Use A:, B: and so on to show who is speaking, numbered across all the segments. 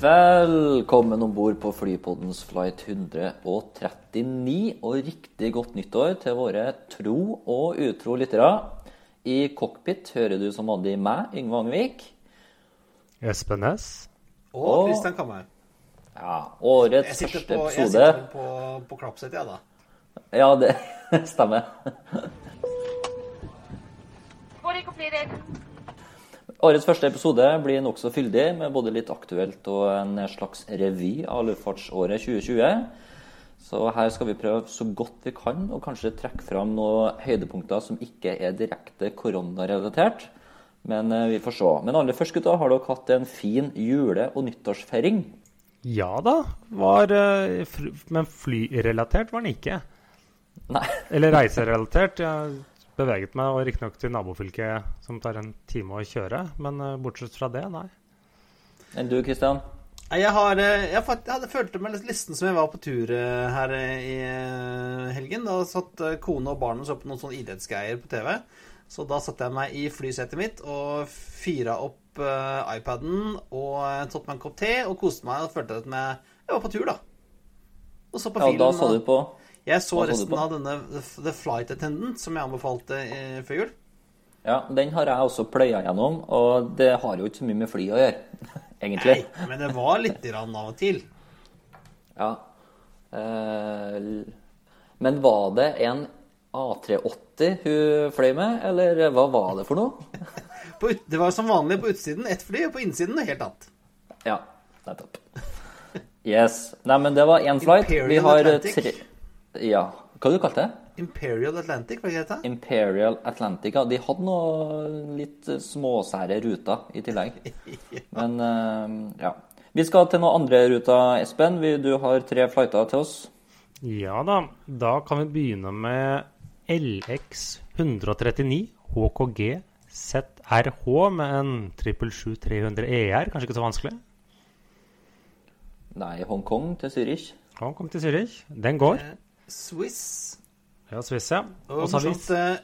A: Velkommen om bord på Flypoddens flight 139, og riktig godt nyttår til våre tro og utro lyttere. I cockpit hører du som vanlig meg, Yngve Angvik.
B: Espen Næss.
C: Og
A: Og-
C: Christian Kammer.
A: Ja, årets
C: Jeg sitter
A: første
C: på, jeg
A: episode.
C: sitter på, på klappsett, jeg, da.
A: Ja, det stemmer.
D: Boarding completed.
A: Årets første episode blir nokså fyldig, med både litt aktuelt og en slags revy av luftfartsåret 2020. Så her skal vi prøve så godt vi kan og kanskje trekke fram noen høydepunkter som ikke er direkte koronarelatert. Men eh, vi får se. Men aller først, gutta, har dere hatt en fin jule- og nyttårsfeiring?
B: Ja da, var, eh, men flyrelatert var den ikke.
A: Nei.
B: Eller reiserelatert. Jeg beveget meg og riktignok til nabofylket som tar en time å kjøre, men eh, bortsett fra det, nei.
A: Enn du, Kristian?
C: Jeg, har, eh, jeg, fakt- jeg hadde følte meg litt listen som jeg var på tur eh, her i helgen. Da satt kone og barna så på noen sånne idrettsgreier på TV. Så da satte jeg meg i flysetet mitt og fyra opp iPaden og tatt meg en kopp te og koste meg og følte at jeg, jeg var på tur, da. Og så på
A: Ja,
C: filen.
A: da så du på
C: Jeg så resten av denne The- Flight Attendant som jeg anbefalte før jul.
A: Ja, den har jeg også pløya gjennom, og det har jo ikke så mye med fly å gjøre, egentlig.
C: Nei, men det var litt grann av og til.
A: Ja. Eh, men var det en A380 hun fløy med, eller hva var det for noe?
C: Det var som vanlig på utsiden ett fly, og på innsiden noe helt annet.
A: Ja, nettopp. Yes. Nei, men det var én flight.
C: Imperial
A: Vi har
C: Atlantic.
A: tre Ja. Hva du kalte det?
C: Imperial Atlantic, hva heter det?
A: Imperial Atlantic. Ja, de hadde noen litt eh, småsære ruter i tillegg. Men eh, ja. Vi skal til noen andre ruter, Espen. Du har tre flighter til oss.
B: Ja da, da kan vi begynne med LX 139 HKG ZRH med en 777-300 ER. Kanskje ikke så vanskelig?
A: Nei, Hongkong til Zürich.
B: Hongkong til Zürich. Den går.
C: Swiss.
B: Ja, Swiss, ja.
C: Og
B: Og
C: morsomt, eh,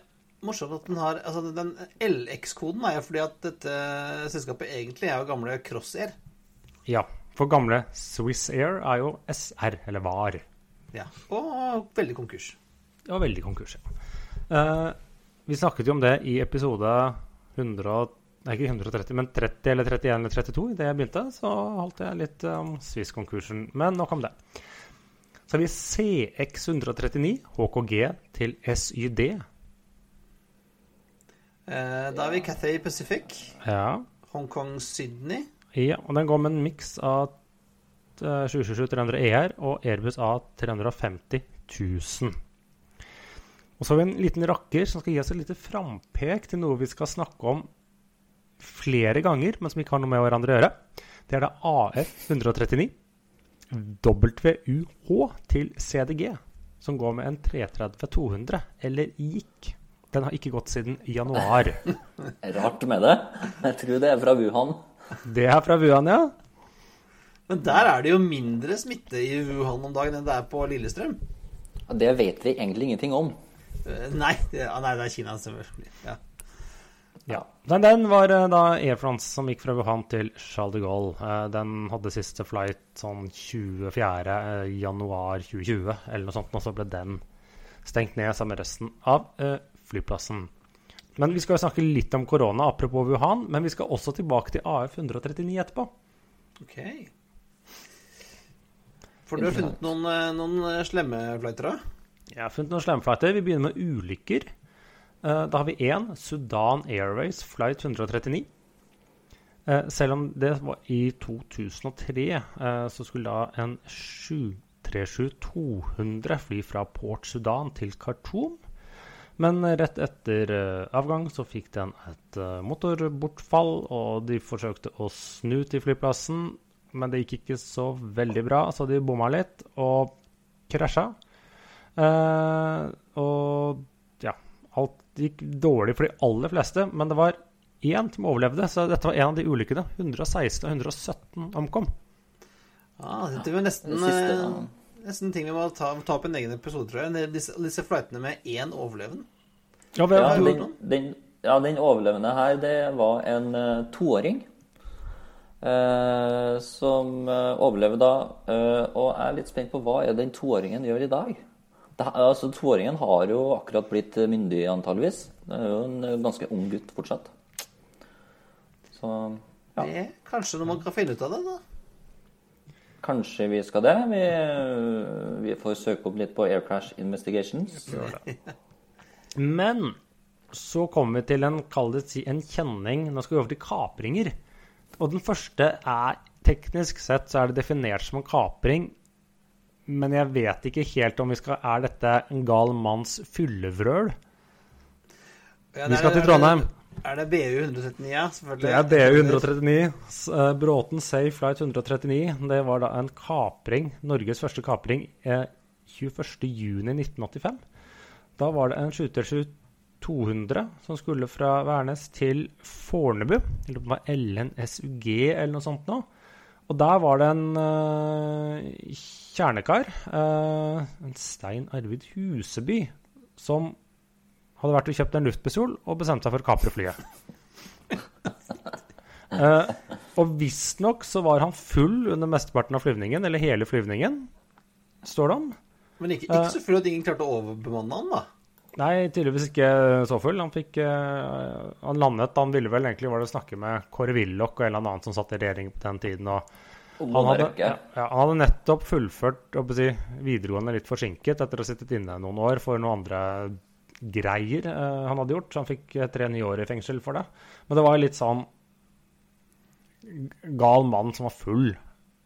C: morsomt at den har Altså, den LX-koden er jo fordi at dette selskapet egentlig er jo gamle Crossair.
B: Ja, for gamle Swiss Air er jo SR, eller VAR.
C: Ja. Og veldig konkurs.
B: Ja, veldig konkurs. ja. Eh, vi snakket jo om det i episode 100, nei, ikke 130, men 30 eller 31 eller 32. Idet jeg begynte, så holdt jeg litt om om Swiss-konkursen. Men nok om det. Så har vi CX 139 HKG til SYD.
C: Eh, da har vi Cathay Pacific,
B: Ja.
C: Hongkong Sydney.
B: ja. Og den går med en miks av eh, 777-300 ER og Airbus A350 000. Og så har vi en liten rakker som skal gi oss et lite frampek til noe vi skal snakke om flere ganger, men som ikke har noe med hverandre å gjøre. Det er da AF139 WUH til CDG, som går med en 330-200, eller gikk. Den har ikke gått siden januar.
A: Rart med det. Jeg tror det er fra Wuhan.
B: Det er fra Wuhan, ja.
C: Men der er det jo mindre smitte i Wuhan om dagen enn det er på Lillestrøm.
A: Det vet vi egentlig ingenting om.
C: Eh, nei, det, ah, nei, det er Kina, selvfølgelig. Ja.
B: Ja. Den, den var eh, da Air France som gikk fra Wuhan til Charles de Gaulle. Eh, Den hadde siste flight sånn 24. eh, januar 2020, eller noe sånt, og så ble den stengt ned sammen med resten av flyplassen. Men vi skal jo snakke litt om korona, apropos Wuhan, men vi skal også tilbake til AF139 etterpå.
C: Ok. For du har funnet noen, noen slemme flighter da?
B: Jeg har funnet noen slemme slemflighter. Vi begynner med ulykker. Eh, Da har vi én Sudan Airways flight 139. Eh, Selv om det var i 2003, eh, så skulle da en 737-200 fly fra Port Sudan til Khartoum. Men rett etter avgang så fikk den et motorbortfall, og de forsøkte å snu til flyplassen, men det gikk ikke så veldig bra, så de bomma litt og krasja. Og ja, alt gikk dårlig for de aller fleste, men det var én som overlevde, så dette var en av de ulykkene. 116 og 117 omkom.
C: Ja, det var nesten,
A: Det siste,
C: eh,
A: ja.
C: nesten ting vi må ta, ta opp en egen episode, tror jeg. Disse, disse flightene med én overlevende.
B: Ja,
A: Ja, den, den, ja, den overlevende her, det var en uh, toåring. Uh, som uh, overlever da. og jeg er litt spent på hva er den toåringen gjør i dag. Det, altså, Toåringen har jo akkurat blitt myndig, antageligvis. Det er jo en eh, ganske ung gutt fortsatt. Så Ja.
C: Det er kanskje noe man kan finne ut av det, da.
A: kanskje vi skal det. Vi, vi får søke opp litt på Air Crash Investigations.
B: Men så kommer vi til en, kall det si, en kjenning. Nå skal vi over til kapringer. Og den første er teknisk sett så er det definert som en kapring. Men jeg vet ikke helt om vi skal Er dette en gal manns fyllevrøl?
C: Ja,
B: Vi skal til Trondheim.
C: Er det BU 139, ja? Selvfølgelig.
B: Det er BU 139. Eh, Bråten Safe Flight 139. Det var da en kapring, Norges første kapring, eh, 21.6.1985. Da var det en 737 200 som skulle fra Værnes til Fornebu. Jeg lurer på om det var LNSUG eller noe sånt nå. Og der var det en uh, kjernekar, uh, en Stein Arvid Huseby, som hadde vært og kjøpt en luftpistol og bestemte seg for å kapre flyet. Uh, og visstnok så var han full under mesteparten av flyvningen, eller hele flyvningen, står det om.
C: Men ikke, ikke så full at ingen klarte å overbemanne han, da.
B: Nei, tydeligvis ikke så full. Han fikk uh, Han landet Han ville vel egentlig var det å snakke med Kåre Willoch og en eller annen som satt i regjering på den tiden. han hadde, ja, han hadde nettopp fullført si, videregående litt forsinket etter å ha sittet inne noen år for noen andre greier uh, han hadde gjort. Så han fikk eh, tre nye år i fengsel for det. Men det var litt sånn gal mann som var full.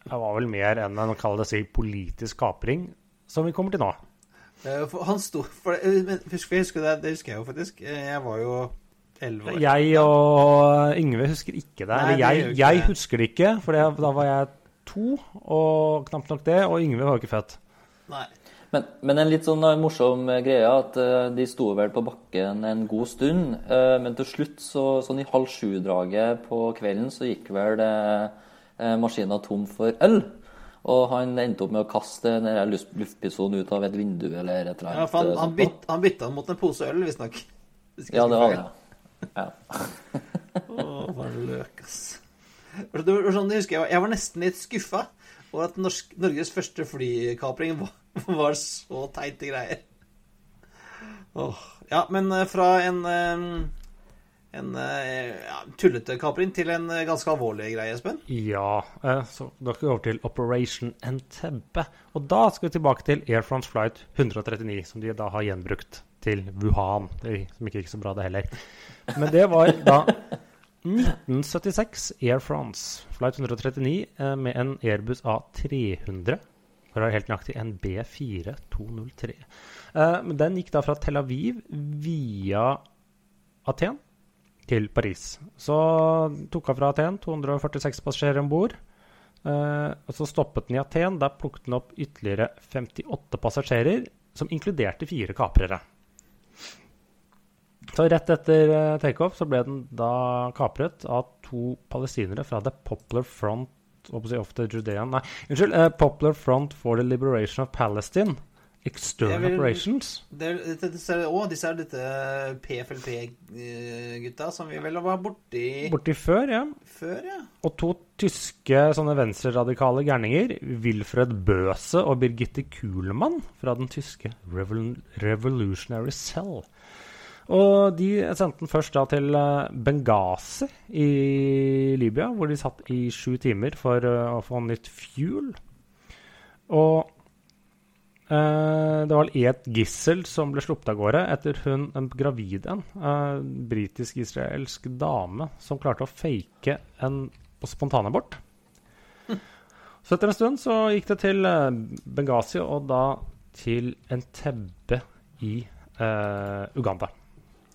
B: Det var vel mer enn en kall det si, politisk kapring, som vi kommer til nå.
C: Eh, for Han sto for det, men husker, jeg husker det, det husker jeg jo faktisk. Eh, Jeg var jo elleve år.
B: Jeg og Yngve husker ikke det.
C: Nei,
B: jeg,
C: ikke
B: jeg
C: det.
B: husker det ikke, for det, da var jeg to, og knapt nok det. Og Yngve var jo ikke født.
C: Nei.
A: Men, men en litt sånn eh, morsom eh, greie at eh, de sto vel på bakken en god stund. eh, men til slutt, så, sånn i halv sju-draget på kvelden, så gikk vel eh, eh, maskina tom for øl. Og han endte opp med å kaste den der luftpistolen ut av et vindu eller et eller annet.
C: Ja, for han,
A: eh,
C: han, byt, han bytta den mot en pose øl, visstnok.
A: Ja, det var det. Ja.
C: Å, for en løk, ass. Det var sånn, jeg husker jeg var, nesten litt skuffa over at norsk, Norges første flykapring var, var så teite greier. Åh, ja, men eh, fra en eh, en eh, ja, tullete kapring til en eh, ganske alvorlig greie, Espen.
B: Ja, eh, så da skal vi over til Operation Entebbe. Og da skal vi tilbake til Air France Flight 139, som de da har gjenbrukt til Wuhan. Som ikke gikk så bra, det heller. Men det var da 1976 Air France Flight 139 eh, med en Airbus A300. For å være helt nøyaktig en B4203. Eh, men den gikk da fra Tel Aviv via Aten til Paris. Så tok han fra Aten, 246 passasjerer om bord. Uh, og så stoppet den i Aten. Der plukket den opp ytterligere 58 passasjerer, som inkluderte fire kaprere. Så rett etter uh, takeoff ble den da kapret av to palestinere fra The Poplar Front of the Judean Nei, unnskyld. Uh, Poplar Front for the Liberation of Palestine. External
C: vil-
B: Operations.
C: Det, det, det, å, disse er dette PFLP-gutta som vi vel var borti
B: Borti før, ja.
C: før, ja.
B: Og to tyske sånne venstreradikale gærninger, Wilfred Bøse og Birgitte Kuhlmann fra den tyske Revol Revolutionary Cell. Og de sendte den først da til eh, Benghazi i Libya, hvor de satt i sju timer for eh, å få nytt fuel. Og eh, det var et gissel som ble sluppet av gårde etter hun, en gravid en, uh, britisk-israelsk dame, som klarte å fake en spontanabort. Så etter en stund så gikk det til eh, Benghazi, og da til Entebbe i eh, Uganda.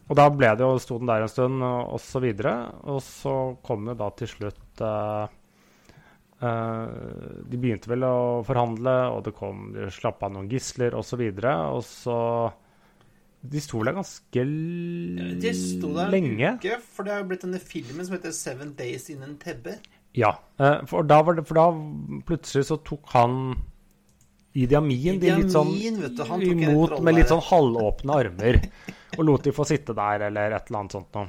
B: Og da ble det jo, sto den der en stund, og, og så videre. Og så kom jo da til slutt eh, eh, De begynte vel å forhandle, og det kom, de slapp av noen gisler osv. Og, så og så De sto der ganske lenge.
C: De sto der en
B: lenge.
C: uke, for det har jo blitt denne filmen som heter Seven Days in Tebbe.
B: Ja. eh, for, da var det, for da plutselig så tok han Idi Amin de litt sånn
C: vet du,
B: imot med litt sånn halvåpne armer. Og lot de få sitte der, eller et eller annet sånt noe.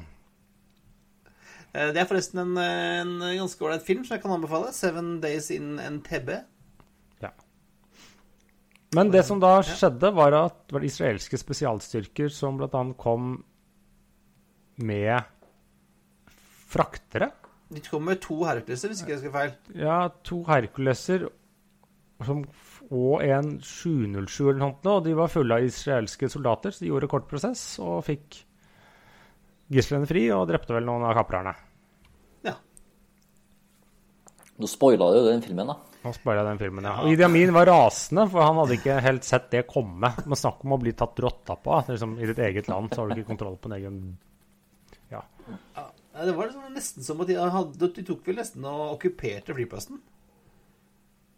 C: Eh, Det er forresten en, en ganske ålreit film som jeg kan anbefale. Seven Days in NTB'.
B: Ja. Men det som da skjedde, var at det var israelske spesialstyrker som bl.a. kom med fraktere.
C: De kom med to Herculeser, hvis ikke jeg husker feil.
B: Ja, to Herculeser som, og en 707 eller noe. Og de var fulle av israelske soldater, så de gjorde kort prosess og fikk gislene fri og drepte vel noen av kaprerne.
A: Nå spoila du jo den filmen, da.
B: Nå spoila jeg den filmen, ja. Og Idi Amin var rasende, for han hadde ikke helt sett det komme. Men snakk om å bli tatt rotta på. Liksom, I ditt eget land så har du ikke kontroll på en egen Ja.
C: Ja, Det var liksom nesten som at de, hadde, de tok vel nesten og okkuperte flyplassen.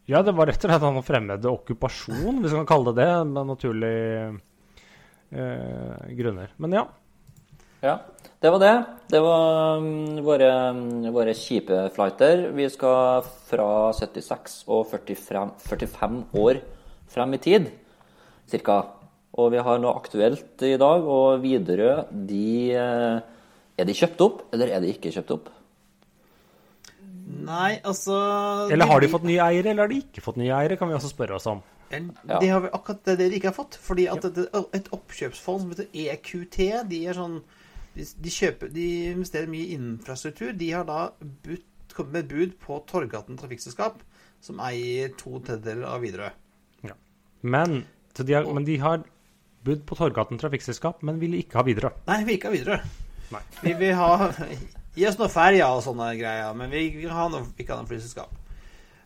B: Ja, det var rett og slett han fremmede okkupasjon, hvis man kan kalle det det, med naturlige eh, grunner. Men ja.
A: Ja, det var det. Det var mm, våre, mm, våre kjipe flighter. Vi skal fra 76 og 45, 45 år frem i tid, cirka. Og vi har noe aktuelt i dag, og Widerøe, de eh, Er de kjøpt opp, eller er de ikke kjøpt opp?
C: Nei, altså
B: Eller har de fått nye eiere, eller har de ikke fått nye eiere, kan vi også spørre oss om.
A: Ja.
C: De har vel akkurat det de ikke har fått. Fordi at et, et oppkjøpsfond som heter EQT, de er sånn de, de, kjøper, de investerer mye i infrastruktur. De har da budt, kommet med bud på Torgaten Trafikkselskap, som eier to tredjedeler av Widerøe.
B: Men, de har, men de har bud på Torgaten Trafikkselskap, men ville ikke ha Widerøe.
C: Nei, vi vil ikke ha Widerøe. Vi vil ha Gi oss noe ferja og sånne greier, men vi vil ha noe, ikke ha noe flyselskap.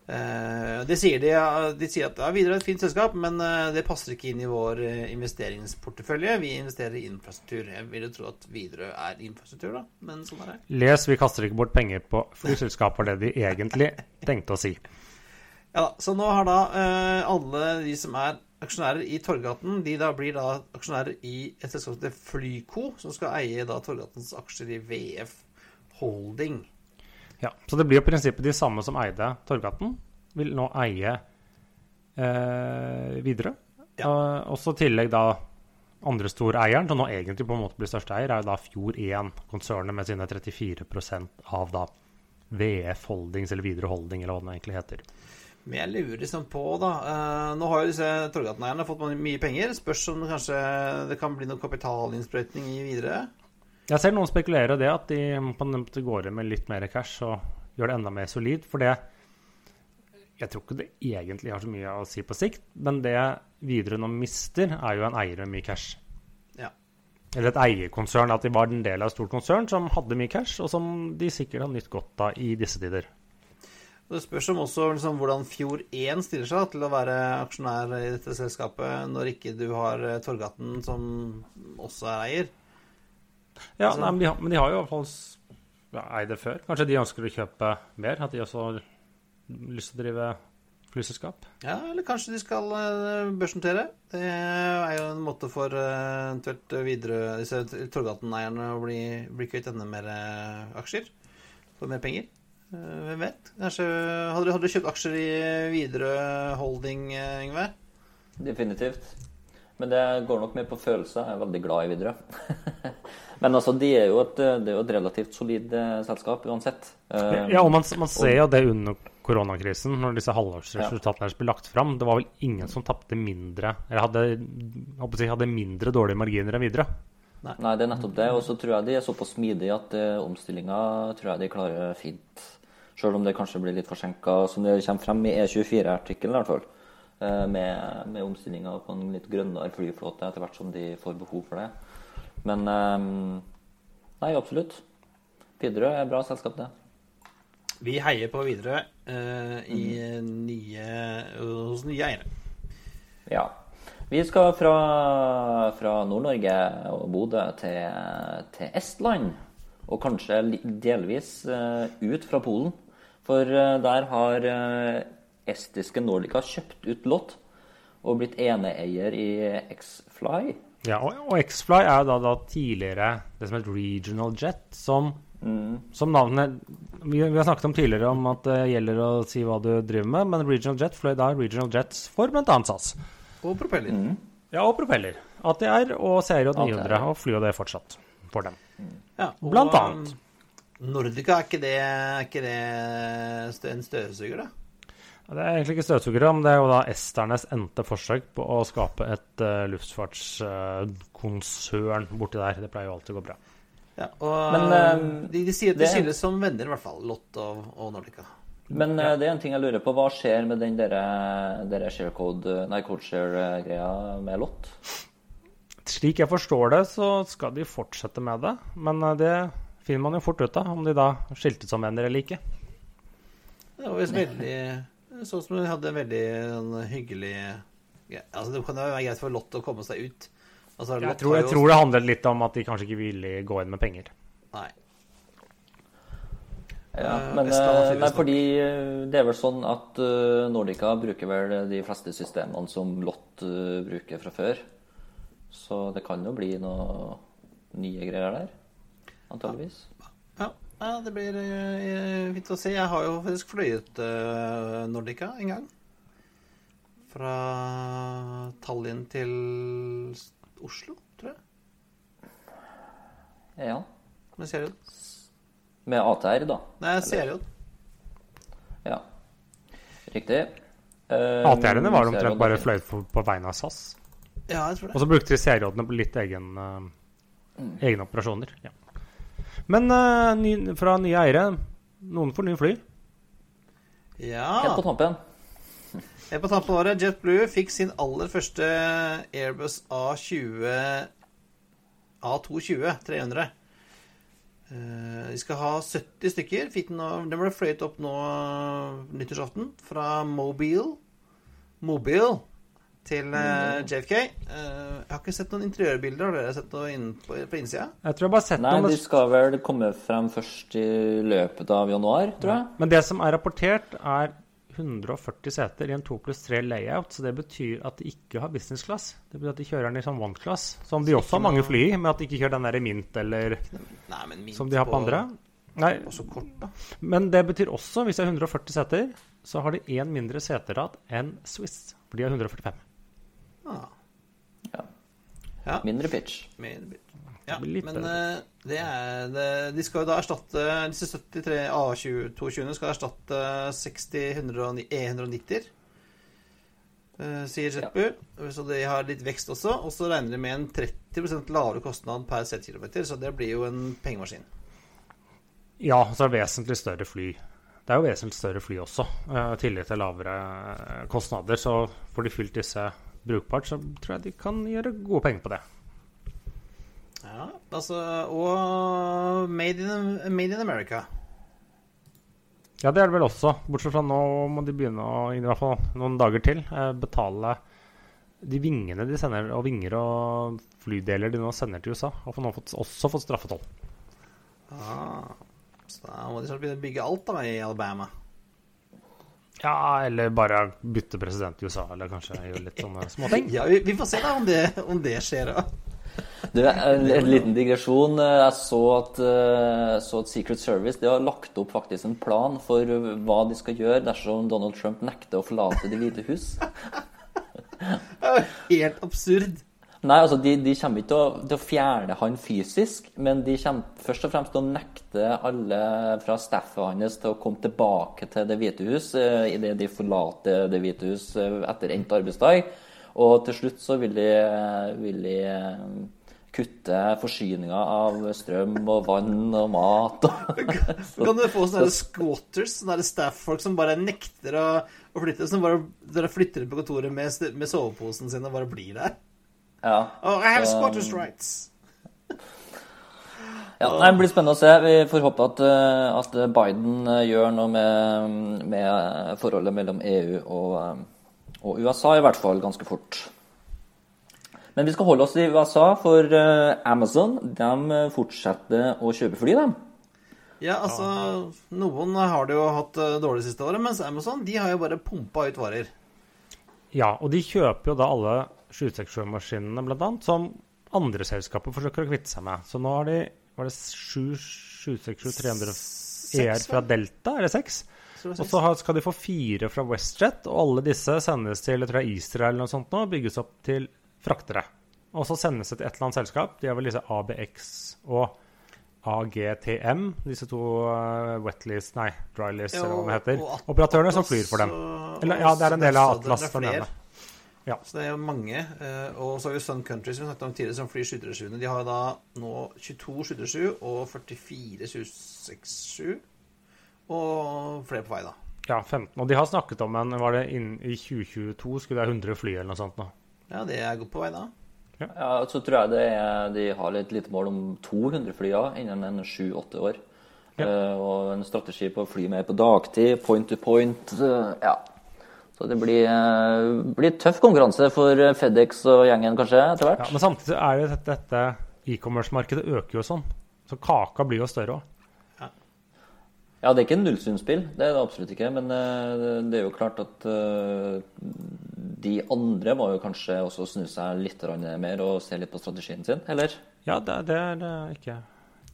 C: Eh, det sier de, de sier at ja, Widerøe er et fint selskap, men eh, det passer ikke inn i vår eh, investeringsportefølje. Vi investerer i infrastruktur. Jeg vil jo tro at Widerøe er infrastruktur, da, men sånn er det.
B: Les, vi kaster ikke bort penger på flyselskap, var det de egentlig tenkte å si.
C: Ja da, Så nå har da alle de som er aksjonærer i Torgaten, de da blir da aksjonærer i et selskap som heter Flyco, som skal eie da Torgatens aksjer i VF Holding.
B: Ja, Så det blir jo prinsippet de samme som eide Torgaten, vil nå eie eh, Widerøe.
C: Ja.
B: Uh, også i tillegg da andre storeieren, som nå egentlig på en måte blir største eier, er jo da Fjord1-konsernet med sine 34% av da VF Holdings, eller Widerøe Holding, eller hva den egentlig heter.
C: Men jeg lurer liksom på, da uh, Nå har jo disse Torgaten-eierne fått mye penger. Spørs om det kanskje det kan bli noe kapitalinnsprøytning i videre.
B: Jeg ser noen spekulere i det, at de på en går inn med litt mer cash og gjør det enda mer solid. For det Jeg tror ikke det egentlig har så mye å si på sikt, men det Widerøe nå mister, er jo en eier med mye cash.
C: Ja.
B: Eller et eierkonsern, at de var en del av et stort konsern som hadde mye cash, og som de sikkert har nytt godt av i disse tider.
C: Det spørs om også liksom, hvordan Fjord1 stiller seg til å være aksjonær i dette selskapet, når ikke du har Torgatten Torgaten som også er eier.
B: Ja,
C: Altså-
B: nei, men, de har, men de har jo i hvert fall ja, eid det før. Kanskje de ønsker å kjøpe mer? At de også har lyst til å drive flyselskap?
C: Ja, eller kanskje de skal eh, børsnotere. Det er jo en måte for eh, eventuelt videre disse Torgaten-eierne å bli, bli kvitt enda mer eh, aksjer. Få mer penger. Hvem vet? Kanskje Hadde du, hadde du kjøpt aksjer i Widerøe Holding, Yngve?
A: Definitivt. Men det går nok mer på følelser. Jeg er veldig glad i Widerøe. Men altså, de er jo et, det er jo et relativt solid eh, selskap uansett. Eh,
B: Ja, og man, man ser jo det under koronakrisen, når disse halvårsresultatene deres ble lagt fram. Det var vel ingen som tapte mindre, eller hadde, si, hadde mindre dårlige marginer enn videre.
A: Nei, det er nettopp det. Og så tror jeg de er såpass smidige at uh, omstillinga tror jeg de klarer fint. Selv om det kanskje blir litt forsinka, som det kommer frem i E24-artikkelen i hvert fall. Eh, med, med omstillinga på en litt grønnere flyflåte etter hvert som de får behov for det. Men eh, Nei, absolutt. Widerøe er bra selskap, det.
C: Vi heier på Widerøe eh, hos nye eiere.
A: Ja. Vi skal fra, fra Nord-Norge og Bodø til, til Estland. Og kanskje delvis eh, ut fra Polen. For eh, der har estiske Nordica kjøpt ut Lott og blitt eneeier i X-Fly.
B: Ja, og, og X-Fly er jo da, da tidligere det som het Regional Jet, som, som navnet vi, vi har snakket om tidligere om at det gjelder å si hva du driver med, men Regional Jet fløy da Regional Jets for bl.a. SAS.
C: Og propeller.
B: Ja, og propeller. ATR og CRJ 900, og flyr og det fortsatt for dem.
C: Ja, og,
B: Blant annet.
C: Nordica, er ikke det, er ikke det en støvsuger, da?
B: Det er egentlig ikke støvsugere, men det er jo da esternes endte forsøk på å skape et uh, luftfartskonsern borti der. Det pleier jo alltid å gå bra.
C: Ja, og
A: Men, uh,
C: de, de sier at de
A: det-
C: skilles som venner, i hvert fall. Lott og, og Nordica.
A: Men ja. det er en ting jeg lurer på. Hva skjer med den dere, sharecode, nei, codeshare-greia med Lott?
B: Slik jeg forstår det, så skal de fortsette med det. Men eh, det finner man jo fort ut av, om de da skilte som venner eller ikke.
C: Det var visst veldig Sånn som hun hadde en veldig en hyggelig ja, altså Det kan jo være greit for Lott å komme seg ut. Altså,
B: Jeg tror, jeg tror det handlet litt om at de kanskje ikke ville gå inn med penger.
C: Nei.
A: Ja,
C: Eh,
A: men
C: har
A: eh, nei, fordi eh, det er vel sånn at Nordica bruker vel de fleste systemene som Lott bruker fra før. Så det kan jo bli noe nye greier der, antageligvis.
C: Ja, ja det blir uh, fint å se. Jeg har jo faktisk fløyet uh, Nordica en gang. Fra Tallinn til Oslo, tror jeg.
A: Ja.
C: Med seriod
A: Med ATR, da.
C: Nei, seriod
A: Ja. Riktig. Uh,
B: ATR-ene var omtrent bare fløyet på, på vegne av SAS.
C: Ja, jeg tror det.
B: Og så brukte de CR-rådene på litt egen, uh, egne operasjoner. Ja. Men uh, ny, fra nye eiere Noen får nye fly.
A: Ja Helt på tampen.
C: Helt på tampen av året, JetBlue fikk sin aller første Airbus A20 A220 300. Uh, De skal ha 70 stykker. Den, den ble fløyet opp nå nyttårsaften fra Mobile Mobile til uh, JFK. Uh, Jeg har ikke sett noen interiørbilder. Har dere sett noe inn på, på innsida?
B: Jeg tror jeg bare har sett
A: Nei,
B: noe
A: de skal vel komme frem først i løpet av januar, tror jeg.
B: Men det som er rapportert, er 140 seter i en 2 pluss 3 layout. Så det betyr at de ikke har business class. Det betyr at de kjører den i sånn one class, som de også har mange fly i, men at de ikke kjører den der i mint eller
C: Nei, men minst
B: som de har på andre. Nei,
C: kort, da.
B: Men det betyr også, hvis det er 140 seter, så har de én mindre seterad enn Swiss. For de har 145.
C: Ah.
A: Ja.
C: Ja.
A: Mindre pitch.
C: Med, ja, men eh, det er det, De skal jo da erstatte Disse 73 A22 skal erstatte 60 E190-er. eh, sier Ja. Så de har litt vekst også. Og så regner de med en 30% lavere kostnad per setekilometer, så det blir jo en pengemaskin.
B: Ja, så er det vesentlig større fly. Det er jo vesentlig større fly også. eh, I tillegg til lavere kostnader. Så får de fylt disse brukbart, så tror jeg de kan gjøre gode penger på det.
C: Ja, altså Og Made in, made in America.
B: Ja, det er det vel også. Bortsett fra nå må de begynne å, i hvert fall noen dager til, eh, betale de vingene de sender, og vinger og flydeler de nå sender til USA, har for nå fått, også fått straffetoll.
C: Ah, så da må de snart begynne å bygge alt da i Alabama.
B: Ja, eller bare bytte president i USA, eller kanskje gjøre litt sånne småting.
C: Ja, vi, vi får se da om det, om det skjer da.
A: Du, en, en liten digresjon. Jeg så at, eh, så at Secret Service de har lagt opp faktisk en plan for hva de skal gjøre dersom Donald Trump nekter å forlate Det hvite hus.
C: Helt absurd.
A: Nei, altså de, de kommer ikke til å, til å fjerne han fysisk, men de kommer først og fremst til å nekte alle fra staffet hans til å komme tilbake til Det hvite hus eh, idet de forlater Det hvite hus eh, etter endt arbeidsdag. Og til slutt så vil de, vil de eh, kutte forsyninga av strøm og vann og mat.
C: Så kan du få sånne der squatters, sånne staff-folk som bare nekter å, å flytte. Som bare flytter inn på kontoret med, med soveposen sin og bare blir der.
A: Ja.
C: Oh, I have
A: Så-
C: squatters rights.
A: Ja, nei, Det blir spennende å se. Vi får håpe at, eh, at Biden eh, gjør noe med, med forholdet mellom EU og, eh, og USA, i hvert fall ganske fort. Men vi skal holde oss i USA, for eh, Amazon de eh, fortsetter å kjøpe fly, dem.
C: Ja, altså Noen har det jo hatt eh, dårlig siste året, mens Amazon de har jo bare pumpa ut varer.
B: Ja, og de kjøper jo da alle 767-maskinene, blant annet, som andre selskaper forsøker å kvitte seg med. Så nå har de Var det 767-300 ER fra? Delta? Er det seks? Og så skal de få fire fra WestJet, og alle disse sendes til jeg tror er Israel eller noe sånt nå, og bygges opp til fraktere. Og så sendes det til et eller annet selskap. De har vel disse ABX og AGTM, disse to uh, wetlease, nei, drylease,
C: Ja,
B: eller hva det heter. Operatørene som flyr for dem. Eller, ja, det er en del av Atlas, for
C: flere.
B: Ja.
C: Så det er jo mange. eh, Og så har vi Sun Country, som vi snakket om tidligere, som flyr 737. De har da nå 22 737 og 44 767. Og flere på vei, da.
B: Ja, 15. Og de har snakket om en Var det inn, i 2022 skulle det være 100 fly eller noe sånt nå?
C: Ja, det er godt på vei, da.
A: Ja, så tror jeg det er, de har et lite mål om 200 fly ja, innen en 7-8 år.
B: Ja.
A: Uh, og en strategi på å fly mer på dagtid, point to point. Uh, ja. Så det blir, eh, blir tøff konkurranse for eh, FedEx og gjengen kanskje etter hvert.
B: Ja, men samtidig er jo dette, dette e-commerce-markedet øker jo sånn. Så kaka blir jo større òg.
A: Ja, det er ikke en nullsynsspill, det er det absolutt ikke. Men eh, det er jo klart at de andre må jo kanskje også snu seg litt mer og se litt på strategien sin, eller?
B: Ja, det, det er ikke,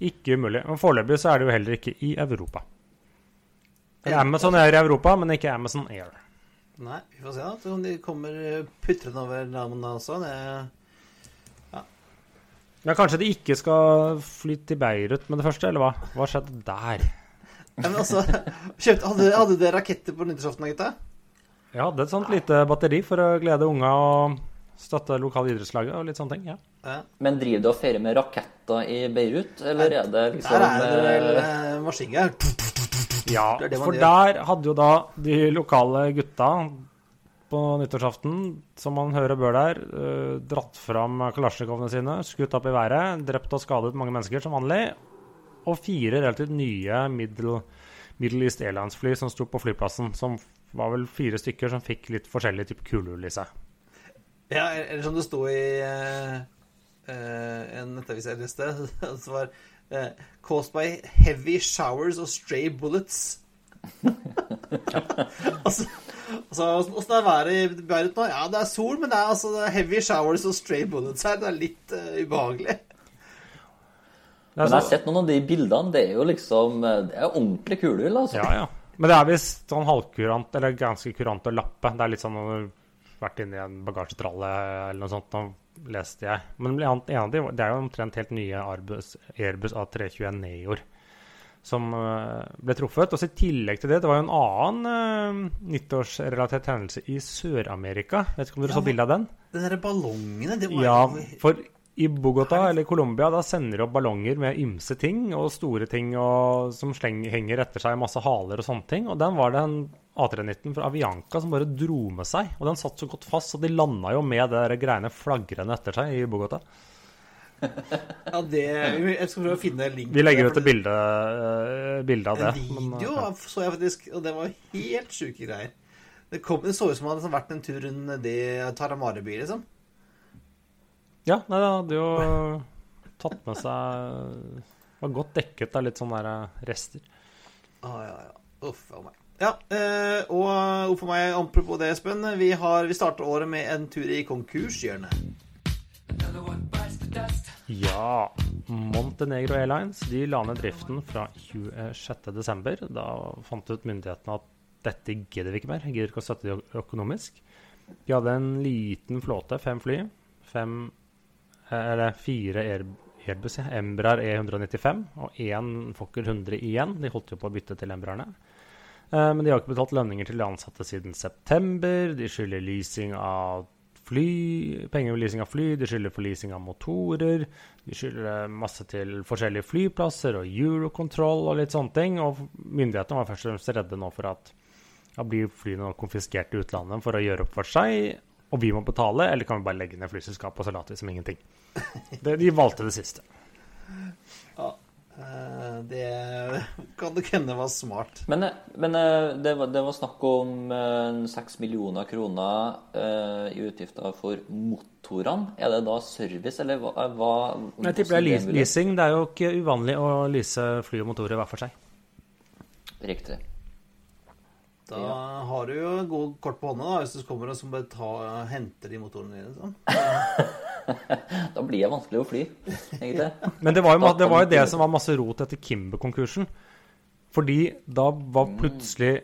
B: ikke umulig. Men foreløpig så er det jo heller ikke i Europa. Amazon er i Europa, men ikke Amazon Air.
C: Nei, vi får se da. Om de kommer eh, putrende over navnene også. Det
B: Ja, Kanskje de ikke skal fly til Beirut med det første, eller hva? Hva skjedde der?
C: ja, men altså, kjøpt, hadde, hadde dere raketter på nyttårsaften, da, gutta?
B: Jeg hadde et sånt lite batteri for å glede unga og støtte lokale idrettslaget og litt sånne ting. ja.
C: Ja.
A: Men driver du og feirer med raketter i Beirut, eller er det liksom
C: Der er det vel
A: eh,
C: eh, maskingevær.
B: Ja,
C: Det det
B: for
C: gjør.
B: der hadde jo da de lokale gutta på nyttårsaften, som man hører bør der, eh, dratt fram kalasjnikovene sine, skutt opp i været, drept og skadet mange mennesker som vanlig, og fire relativt nye Middle, Middle East Airlines-fly som sto på flyplassen, som var vel fire stykker som fikk litt forskjellig type kulehull i seg.
C: Ja, eller som det sto i uh, uh, en nettavis et sted, som var eh, Caused by heavy showers og stray bullets. altså, altså, Åssen er været i Beirut nå? Ja, det er sol, men det er altså heavy showers og stray bullets her. Det er litt uh, ubehagelig.
A: Men jeg har sett noen av de bildene. Det er jo liksom eh, Det er ordentlig kulehull, altså.
B: Ja, ja. Men det er visst sånn halvkurant, eller ganske kurant å lappe. Det er litt sånn når du har vært inni en bagasjetralle eller noe sånt, nå leste jeg. Men en av de, det er jo omtrent helt nye Airbus, Airbus A321 Neoer som eh, ble truffet. Og i tillegg til det, det var jo en annen uh, nyttårsrelatert hendelse i Sør-Amerika. Vet ikke om dere
C: Ja,
B: så bilde av den?
C: Den derre ballongene, det var
B: Ja, for i Bogotá eller Colombia da sender de opp ballonger med ymse ting og store ting og, som sleng, henger etter seg masse haler og sånne ting. Og den var det en A319 fra Avianca som bare dro med seg. Og den satt så godt fast, så de landa jo med der greiene flagrende etter seg i Bogotá.
C: Ja, det Jeg skal prøve å finne link.
B: Vi legger ut et bilde, eh, bilde av det.
C: En
B: men,
C: video
B: eh,
C: så jeg faktisk, og det var helt sjuke greier. Det, kom, det så ut som det hadde vært en tur rundt det Taramare-by, liksom.
B: Ja, nei, det hadde jo tatt med seg Var godt dekket av litt sånne der eh, rester.
C: Ah, ja, ja. Uff a meg. Ja, eh, og uff a meg, apropos det, Espen. Vi, har, vi starter året med en tur i konkurshjørnet.
B: Ja. Montenegro Airlines de la ned driften fra 26.12. Da fant ut myndighetene at dette gidder vi ikke mer. Gidder ikke å støtte det økonomisk. De hadde en liten flåte, fem fly. Fem, eller fire Air, Airbus, ja, Embraer E195 og én Fokker 100 igjen. De holdt jo på å bytte til Embraerne. Eh, Men de har ikke betalt lønninger til de ansatte siden september. De skylder leasing av fly, penger ved leasing av fly, de skylder for leasing av motorer. De skylder masse til forskjellige flyplasser og Eurocontrol og litt sånne ting. Og myndighetene var først og fremst redde nå for at da blir flyene konfiskert i utlandet for å gjøre opp for seg, og vi må betale, eller kan vi bare legge ned flyselskapet og så late vi som ingenting? Det, de valgte det siste.
C: Ja, Det kan det hende var smart.
A: Men, men eh, det, var, det var snakk om eh, 6 millioner kroner eh, i utgifter for motorene. Er det da service, eller hva? hva
B: Jeg tipper det er leasing. Det er jo ikke uvanlig å lease fly og motorer hver for seg.
A: Riktig.
C: Da har du jo god kort på hånda da, hvis du kommer og så bare ta, henter de motorene dine. Sånn.
A: Da blir det vanskelig å fly, egentlig.
B: Men det var jo, det, var jo det som var masse rot etter Kimber-konkursen. Fordi da var plutselig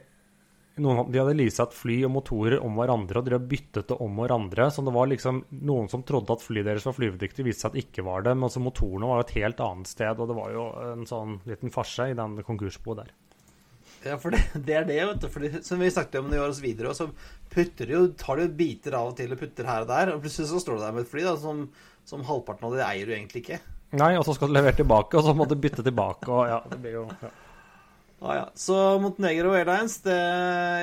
B: noen, De hadde leasa et fly og motorer om hverandre, og de hadde byttet det om hverandre. Så det var liksom noen som trodde at flyet deres var flyvedyktig, viste seg at det ikke var det. Men altså motorene var jo et helt annet sted, og det var jo en sånn liten farse i den konkursboet der.
C: Ja, for det, det er det, vet du. Fordi, som vi snakket om i år og så videre, og så putter du jo, tar du biter av og til og putter her og der, og plutselig så står du der med et fly da, som, som halvparten av det eier du egentlig ikke.
B: Nei, og så skal du levere tilbake, og så må du bytte tilbake, og ja, det blir jo ja.
C: Ah, ja. Så Montenegro Airlines, det,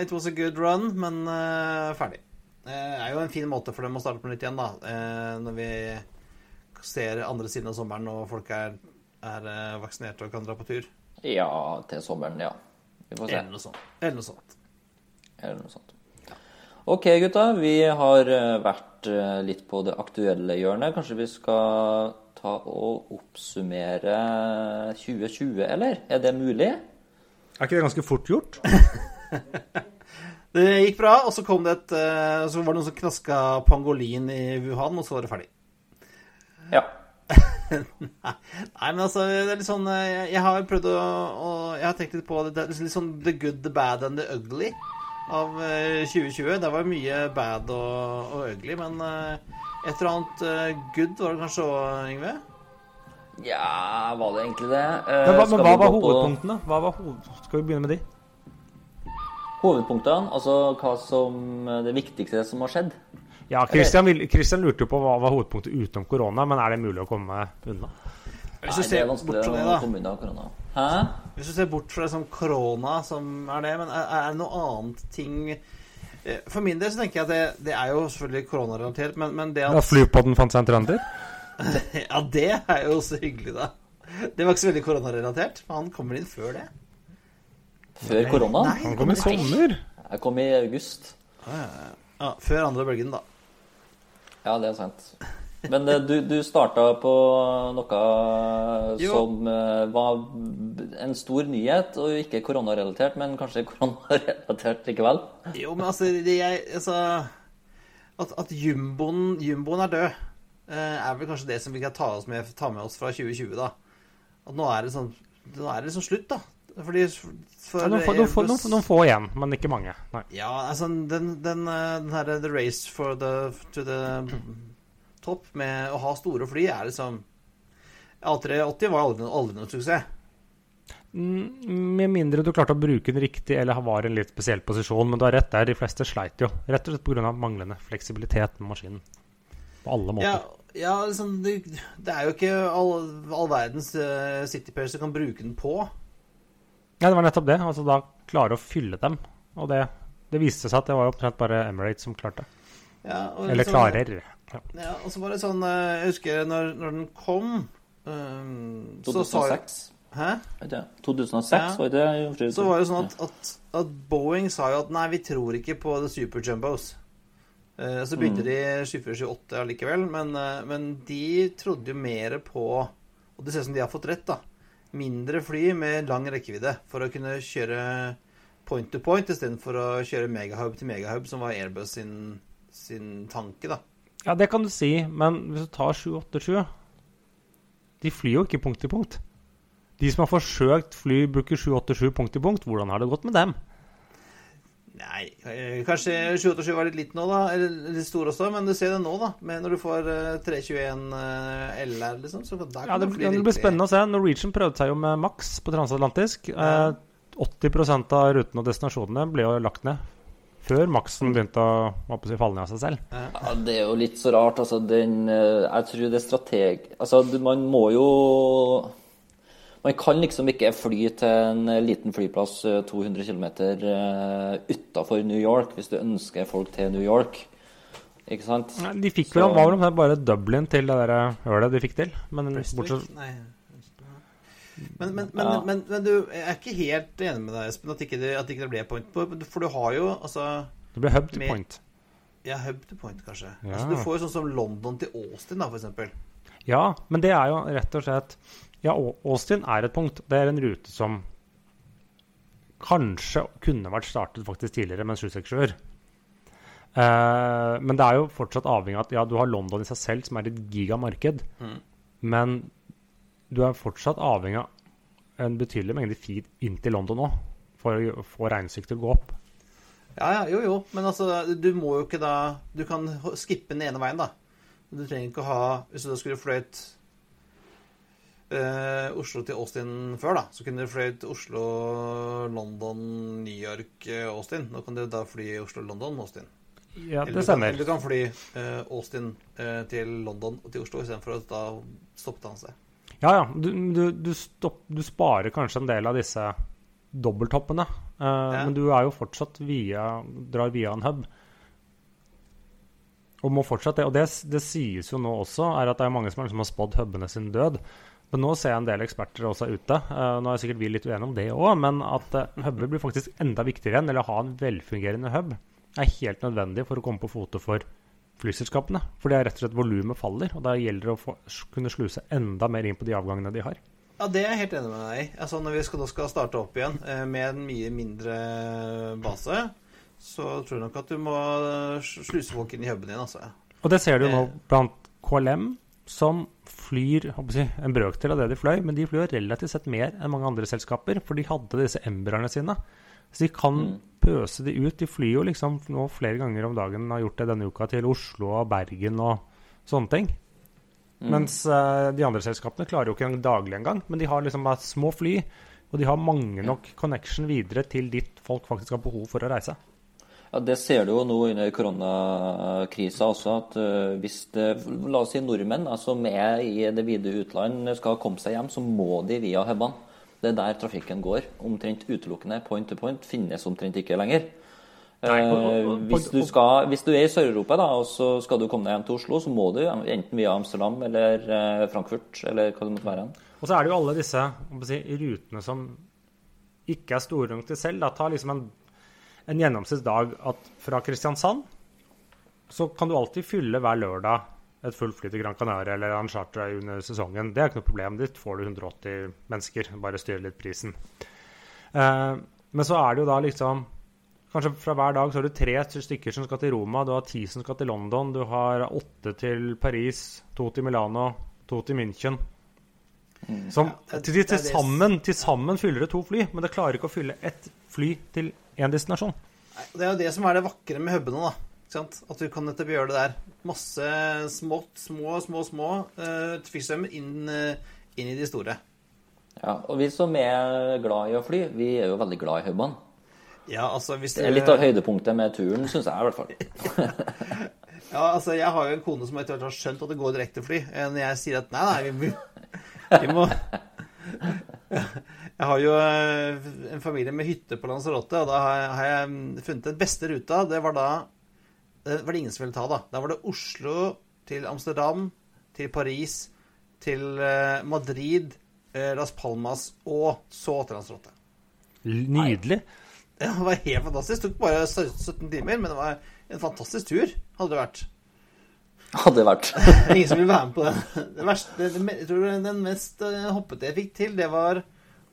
C: it was a good run, men uh, ferdig. Det er jo en fin måte for dem å starte på nytt igjen, da. Uh, når vi ser andre siden av sommeren og folk er, er eh, vaksinerte og kan dra på tur.
A: Ja, til sommeren, ja. Vi får se.
C: Eller noe sånt. Eller noe sånt.
A: Eller noe sånt. OK, gutta. Vi har eh, vært eh, litt på det aktuelle hjørnet. Kanskje vi skal ta og oppsummere 2020, eller? Er det mulig?
B: Er ikke det ganske fort gjort?
C: Det gikk bra, og så kom det et eh, Så var det noen som knaska pangolin i Wuhan, og så var det ferdig.
A: Ja.
C: Nei, men altså, det er litt sånn eh, Jeg, jeg har prøvd å, å Jeg har tenkt litt på det, det er litt sånn the good, the bad and the ugly av eh, 2020. Det var mye bad og, og ugly, men eh, et eller annet eh, good var det kanskje òg, Yngve?
A: Ja, var det egentlig det? Eh,
B: Men hva, men hva var hovedpunktene? Hva var hoved... Skal vi begynne med de?
A: Hovedpunktene, altså hva som det viktigste som har skjedd.
B: Ja, Christian, vil, Christian lurte jo på hva var hovedpunktet utenom korona, men er det mulig å komme unna?
C: Hvis du ser
A: er
C: bort fra det, da.
A: Hæ?
C: Hvis du ser bort fra som korona, som er det, men er, er det noe annet ting eh, For min del så tenker jeg at det, det er jo selvfølgelig koronarelatert, men, men det at
B: Ja, Flypodden fant seg en trønder?
C: Ja, det er jo så hyggelig, da. Det var ikke så veldig koronarelatert. Men Han kommer inn før det.
A: Før korona?
C: Nei,
B: Han kom i sommer.
A: Jeg kom i august.
C: Ja, Før andre bølgen, da.
A: Ja, det er sant. Men eh, du, du starta på noe
C: Jo.
A: som eh, var en stor nyhet, og ikke koronarelatert, men kanskje koronarelatert likevel.
C: Jo, men altså, det jeg, altså At, at jumboen, jumboen er død, eh, er vel kanskje det som vi kan ta, oss med, ta med oss fra 2020, da. At nå er det sånn Nå er det sånn slutt, da. Fordi for
B: Ja, noen, få, noen, få, noen, noen få igjen, men ikke mange. Nei.
C: Ja, altså den, den, eh, den her The Race for the, to the top med å ha store fly er liksom A380 var aldri, aldri noen suksess.
B: Mm, Med mindre du klarte å bruke den riktig eller var i en litt spesiell posisjon. Men du har rett der, de fleste sleit jo. Rett og slett pga. manglende fleksibilitet med maskinen. På alle måter.
C: Ja, ja liksom, det, det er jo ikke all, all verdens uh, citypairs du kan bruke den på.
B: Ja, det var nettopp det. Altså da klare å fylle dem. Og det, det viste seg at det var omtrent bare Emirates som klarte.
C: Ja, og
B: Eller
C: liksom-
B: klarer. Ja.
C: Ja, og så var det sånn eh, Jeg husker når, når den kom eh, så sa jo
A: 2006.
C: Hæ?
A: 2006
C: Ja.
A: var det det?
C: Så var det sånn at, at, at Boeing sa jo at nei, vi tror ikke på the super jumbos. Uh, så begynte de 748 allikevel, men, uh, men de trodde jo mer på Og det ser ut som de har fått rett, da. Mindre fly med lang rekkevidde for å kunne kjøre point to point istedenfor å kjøre megahub til megahub, som var Airbus sin, sin tanke, da.
B: ja, det kan du si, men hvis du tar 787 De flyr jo ikke punkt til punkt. De som har forsøkt fly, bruker 787 punkt til punkt. Hvordan har det gått med dem?
C: Nei, eh, kanskje 787 var litt litt nå, da. Eller litt stor også, men du ser det nå, da. Men når du får eh, 321 eh, LR, liksom. Så der
B: Ja,
C: kan
B: det,
C: bli
B: det blir spennende å se. Norwegian prøvde seg jo med Max på transatlantisk.
C: Ja.
B: Eh, 80% av rutene og destinasjonene ble jo lagt ned før Maxen begynte å si, falle ned av seg selv.
A: Ja, det er jo litt så rart. Altså, den eh, Jeg tror det er strateg... Altså, man må jo Man kan liksom ikke fly til en liten flyplass eh, 200 km utafor New York hvis du ønsker folk til New York. Ikke sant?
B: Nei, De fikk vel,
A: Så-
B: var bare Dublin til det der hølet de fikk til. Men
C: Prestwick?
B: bortsett
C: Nei. Men, men, men,
A: Ja.
C: men, men du jeg er ikke helt enig med deg, Espen, at ikke det, at ikke det ble point på For du har jo altså
B: Det ble hub til
C: Med-
B: point.
C: Ja, hub to point, kanskje.
B: Ja.
C: Altså, du får jo sånn som London til Austin, da, eksempel.
B: Ja, men det er jo rett og slett Ja, Austin er et punkt. Det er en rute som kanskje kunne vært startet faktisk tidligere med en 767-er. Eh, men det er jo fortsatt avhengig av at ja, du har London i seg selv, som er et gigamarked.
C: Mm.
B: Men du er fortsatt avhengig av en betydelig mengde feed inn til London òg, for å få regnestykket til å gå opp.
C: Ja, ja, jo, jo. Men altså, du må jo ikke da Du kan skippe den ene veien, da. Du trenger ikke å ha Hvis du da skulle fløyt eh, Oslo til Austin før, da, så kunne du fløyet Oslo, London, New York, eh, Austin. Nå kan du da fly Oslo, London, Austin.
B: Ja, det stemmer.
C: eller du kan fly eh, Austin eh, til London og til Oslo istedenfor å da stoppe han seg.
B: Ja, ja. Du, du, du, stopp, du sparer kanskje en del av disse dobbelthoppene. eh, Men du er jo fortsatt via, drar via en hub. Og må fortsatt det. Og det, det sies jo nå også, er at det er mange som har liksom har spådd hubene sin død. Men nå ser jeg en del eksperter også ute. eh, nå er sikkert vi litt uenige om det òg, men at uh, huber blir faktisk enda viktigere enn eller ha en velfungerende hub er helt nødvendig for å komme på fote for flyselskapene. For det er rett og slett volumet faller, og da gjelder det å få, kunne sluse enda mer inn på de avgangene de har.
C: Ja, det er jeg helt enig med deg i. Altså, når vi skal, nå skal starte opp igjen eh, med en mye mindre base, så tror jeg nok at du må eh, sluse folk inn i huben din, altså.
B: Og det ser du nå
C: Eh.
B: blant KLM, som flyr jeg en brøkdel av det de fløy, men de flyr relativt sett mer enn mange andre selskaper, for de hadde disse Embraerne sine. Så de kan
A: Mm.
B: pøse de ut. De flyr jo liksom nå flere ganger om dagen, har gjort det denne uka, til Oslo og Bergen og sånne ting.
A: Mm.
B: Mens eh, de andre selskapene klarer jo ikke en daglig engang, men de har liksom bare små fly, og de har mange nok connection videre til dit folk faktisk har behov for å reise.
A: Ja, Det ser du jo nå under koronakrisa også, at eh, hvis det, la oss si nordmenn da, som er i det vide utland skal komme seg hjem, så må de via hubene. Det er der trafikken går. Omtrent utelukkende point to point finnes omtrent ikke lenger.
B: Nei, og- og-
A: Eh, hvis, du skal, hvis du er i Sør-Europa da, og så skal du komme deg hjem til Oslo, så må du enten via Amsterdam eller eh, Frankfurt eller hva det måtte være.
B: Og så er det jo alle disse si, rutene som ikke er store nok til selv. Da. Ta liksom en, en gjennomsnittsdag at fra Kristiansand så kan du alltid fylle hver lørdag et fullt fly til Gran Canaria eller en charter under sesongen. Det er ikke noe problem. Dit får du 180 mennesker. Bare styr litt prisen. Eh, men så er det jo da liksom Kanskje fra hver dag så har du tre stykker som skal til Roma, du har ti som skal til London, du har åtte til Paris, to til Milano, to til München. Som til, til,
C: til,
B: sammen, til sammen fyller det to fly, men det klarer ikke å fylle ett fly til én destinasjon.
C: Det er jo det som er det vakre med hubene, da. Ikke sant? At du kan nettopp gjøre det der. Masse smått, små, små, små uh, trafikkstrømmer inn, eh, inn i de store.
A: Ja, og vi som er glad i å fly, vi er jo veldig glad i hubene.
C: Ja, altså hvis
A: Det er litt av høydepunktet med turen, syns jeg i hvert fall.
C: Ja, altså jeg har jo en kone som etter hvert har skjønt at det går direktefly. Eh, Når jeg sier at nei, nei, vi, vi må Jeg har jo eh, en familie med hytte på Lanzarote, og da har jeg, mm, funnet den beste ruta. Det var da Det var det ingen som ville ta, da. Da var det Oslo til Amsterdam, til Paris, til eh, Madrid, eh, Las Palmas og så til Lanzarote.
B: Nydelig.
C: Det var helt fantastisk. Det tok bare 17 timer, men det var en fantastisk tur, hadde det vært.
A: Hadde.
C: Det vært. ingen som ville være med på den. Det verste, jeg tror den mest eh, hoppete jeg fikk til, det var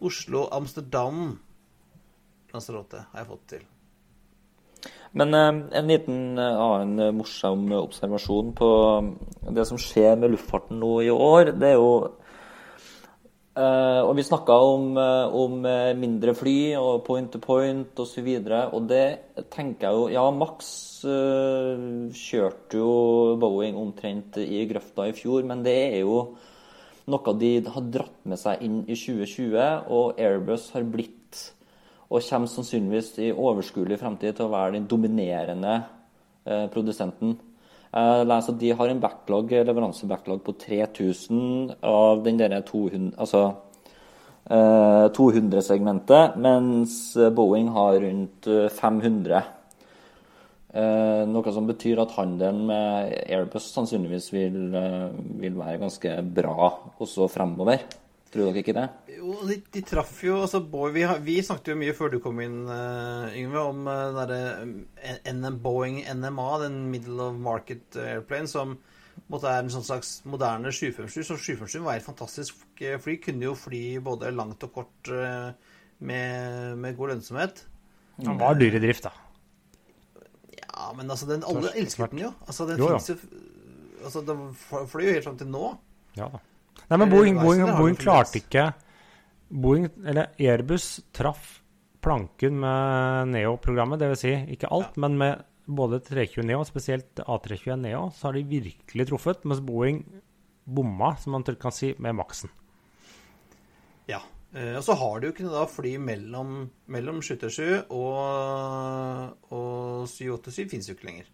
C: Oslo-Amsterdam. Lanzarote har jeg fått til.
A: Men eh, en liten eh, annen eh, morsom observasjon på det som skjer med luftfarten nå i år, det er jo eh, Og vi snakka om, eh, om eh, mindre fly og point to point osv. Og, så og det tenker jeg jo Ja, Max eh, kjørte jo Boeing omtrent i grøfta i fjor, men det er jo noe de har dratt med seg inn i 2020, og Airbus har blitt og kommer sannsynligvis i overskuelig fremtid til å være den dominerende eh, produsenten. Jeg de har en backlog, leveransebacklog på 3000 av den der 200, altså, eh, 200-segmentet, mens Boeing har rundt eh, 500. Eh, noe som betyr at handelen med Airbus sannsynligvis vil, eh, vil være ganske bra også fremover. Tror dere ikke det?
C: Jo, de, de traff jo altså Boy, vi, har, vi snakket jo mye før du kom inn, uh, Yngve, om uh, den derre NM, Boeing NMA, den Middle of Market Airplane, som måtte er en sånn slags moderne 757. Så 757 var et fantastisk fly. Kunne jo fly både langt og kort uh, med, med, god lønnsomhet.
B: Han var dyr i drift, da.
C: Ja, men altså, den, alle elsket den jo. Altså, den
B: jo,
C: jo Altså, det fløy jo helt fram til nå.
B: Ja da. Nei, men Boeing, Boeing, Boeing klarte ikke Boeing, eller Airbus traff planken med Neo-programmet. Dvs. Si, ikke alt, ja. men med både 320 Neo, spesielt A321 Neo, så har de virkelig truffet. Mens Boeing bomma, som man kan si, med maksen.
C: Ja. Eh, og så har du jo kunnet da fly mellom, mellom 727 og, og 787 fins jo ikke lenger.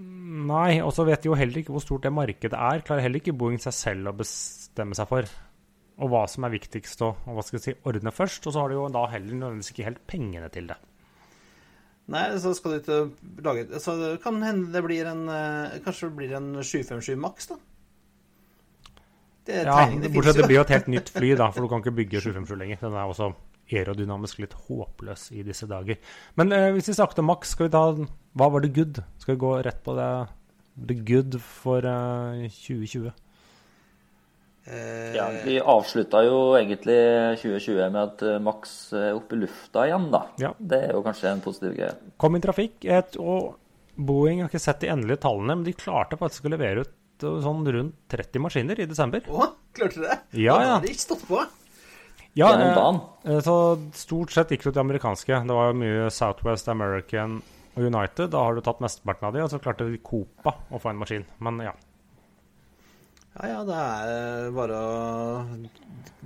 B: Nei, og så vet de jo heller ikke hvor stort det markedet er. Klarer heller ikke Boeing seg selv å bestemme seg for. Og hva som er viktigst å hva skal jeg si, ordne først. Og så har de jo da heller nødvendigvis ikke helt pengene til det.
C: Nei, så skal du ikke lage Så kan hende det blir en eh, Kanskje det blir en 757 maks, da?
B: Det ja, bortsett det blir jo et helt nytt fly, da, for du kan ikke bygge 757 lenger. Den er også aerodynamisk litt håpløs i disse dager. Men eh, hvis vi snakket om Max, skal vi ta Hva var det good? Skal vi gå rett på det the good for eh, 2020?
A: Eh, ja, Vi avslutta jo egentlig 2020 med at eh, Max er oppe i lufta igjen, da. Ja. Det er jo kanskje en positiv greie.
B: Kom i trafikk, et, og Boeing har ikke sett de endelige tallene, men de klarte faktisk å levere ut sånn rundt 30 maskiner i desember.
C: Å, klarte du det?
B: Ja, ja.
C: Da hadde de ikke stått på.
B: Ja, eh, så stort sett gikk det til amerikanske. Det var jo mye Southwest American og United. Da har du tatt mesteparten av de, og så klarte Copa å få en maskin. Men ja.
C: Ja, ja, det er bare å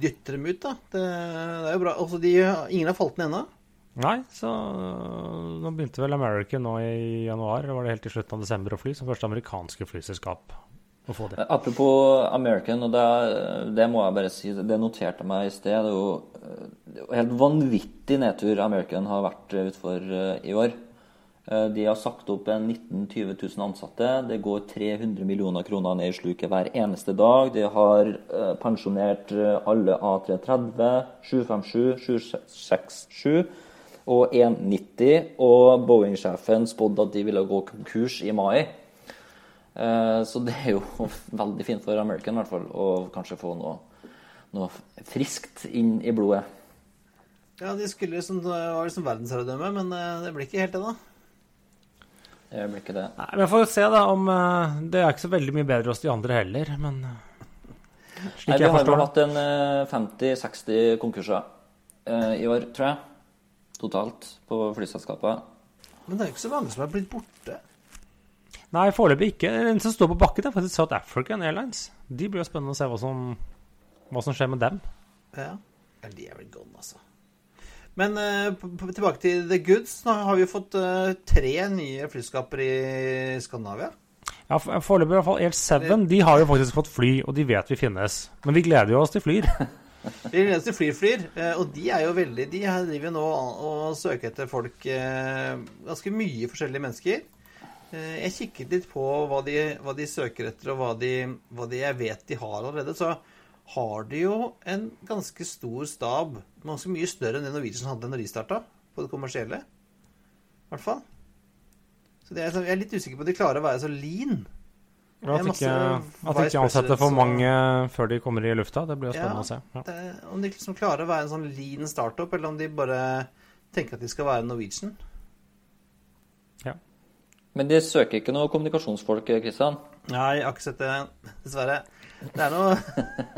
C: dytte dem ut, da. Det, det er jo bra. Altså, de, ingen har falt ned ennå?
B: Nei, så nå begynte vel American nå i januar. Det var det helt til slutten av desember å fly, som første amerikanske flyselskap å få det.
A: Apropos American, og det, det, må jeg bare si, det noterte meg i sted. Det er jo, helt vanvittig nedtur American har vært utfor eh, i år. Eh, de har sagt opp 19 000-20 000 ansatte. Det går 300 millioner kroner ned i sluket hver eneste dag. De har eh, pensjonert alle A330, 757, 767 og 190. Og Boeing-sjefen spådde at de ville gå konkurs i mai. Eh, så det er jo veldig fint for American i hvert fall å kanskje få noe, noe friskt inn i blodet.
C: Ja, de skulle liksom, det var liksom verdensherredømme, men eh, det blir ikke helt det, da.
A: Det blir ikke det.
B: Nei, men får se da om eh, Det er ikke så veldig mye bedre hos de andre heller, men
A: slik Nei, Vi har vel hatt en 50-60 konkurser i år, tror jeg. Totalt på flyselskapet.
C: Men det er jo ikke så mange som er blitt borte.
B: Nei, foreløpig ikke. Den som står på bakken, er faktisk South African Airlines. De blir jo spennende å se hva som, hva som skjer med dem.
C: Ja. De er vel gone, altså. Men uh, tilbake til The Goods. Nå har vi jo fått uh, tre nye flyskaper i Skandinavia.
B: Ja, foreløpig i hvert fall Air 7. De har jo faktisk fått fly, og de vet vi finnes. Men vi gleder jo oss til flyr.
C: vi gleder oss til flyr, flyr. Uh, og de er jo veldig De driver nå og søker etter folk Ganske mye forskjellige mennesker. Eh, jeg kikket litt på hva de, hva de søker etter, og hva, de, hva de, jeg vet de har allerede. Så har de jo en ganske stor stab. Ganske mye større enn det Norwegian hadde når de starta, på det kommersielle. I hvert fall. Så er, jeg er litt usikker på om de klarer å være så lean.
B: Ja, at ikke, at ikke ansetter for mange før de kommer i lufta. Det blir jo spennende ja, å se. Ja.
C: Det, om de liksom klarer å være en sånn lean startup, eller om de bare tenker at de skal være Norwegian.
A: Men de søker ikke noe kommunikasjonsfolk, Kristian?
C: Nei, jeg har ikke sett det, dessverre. Det er noe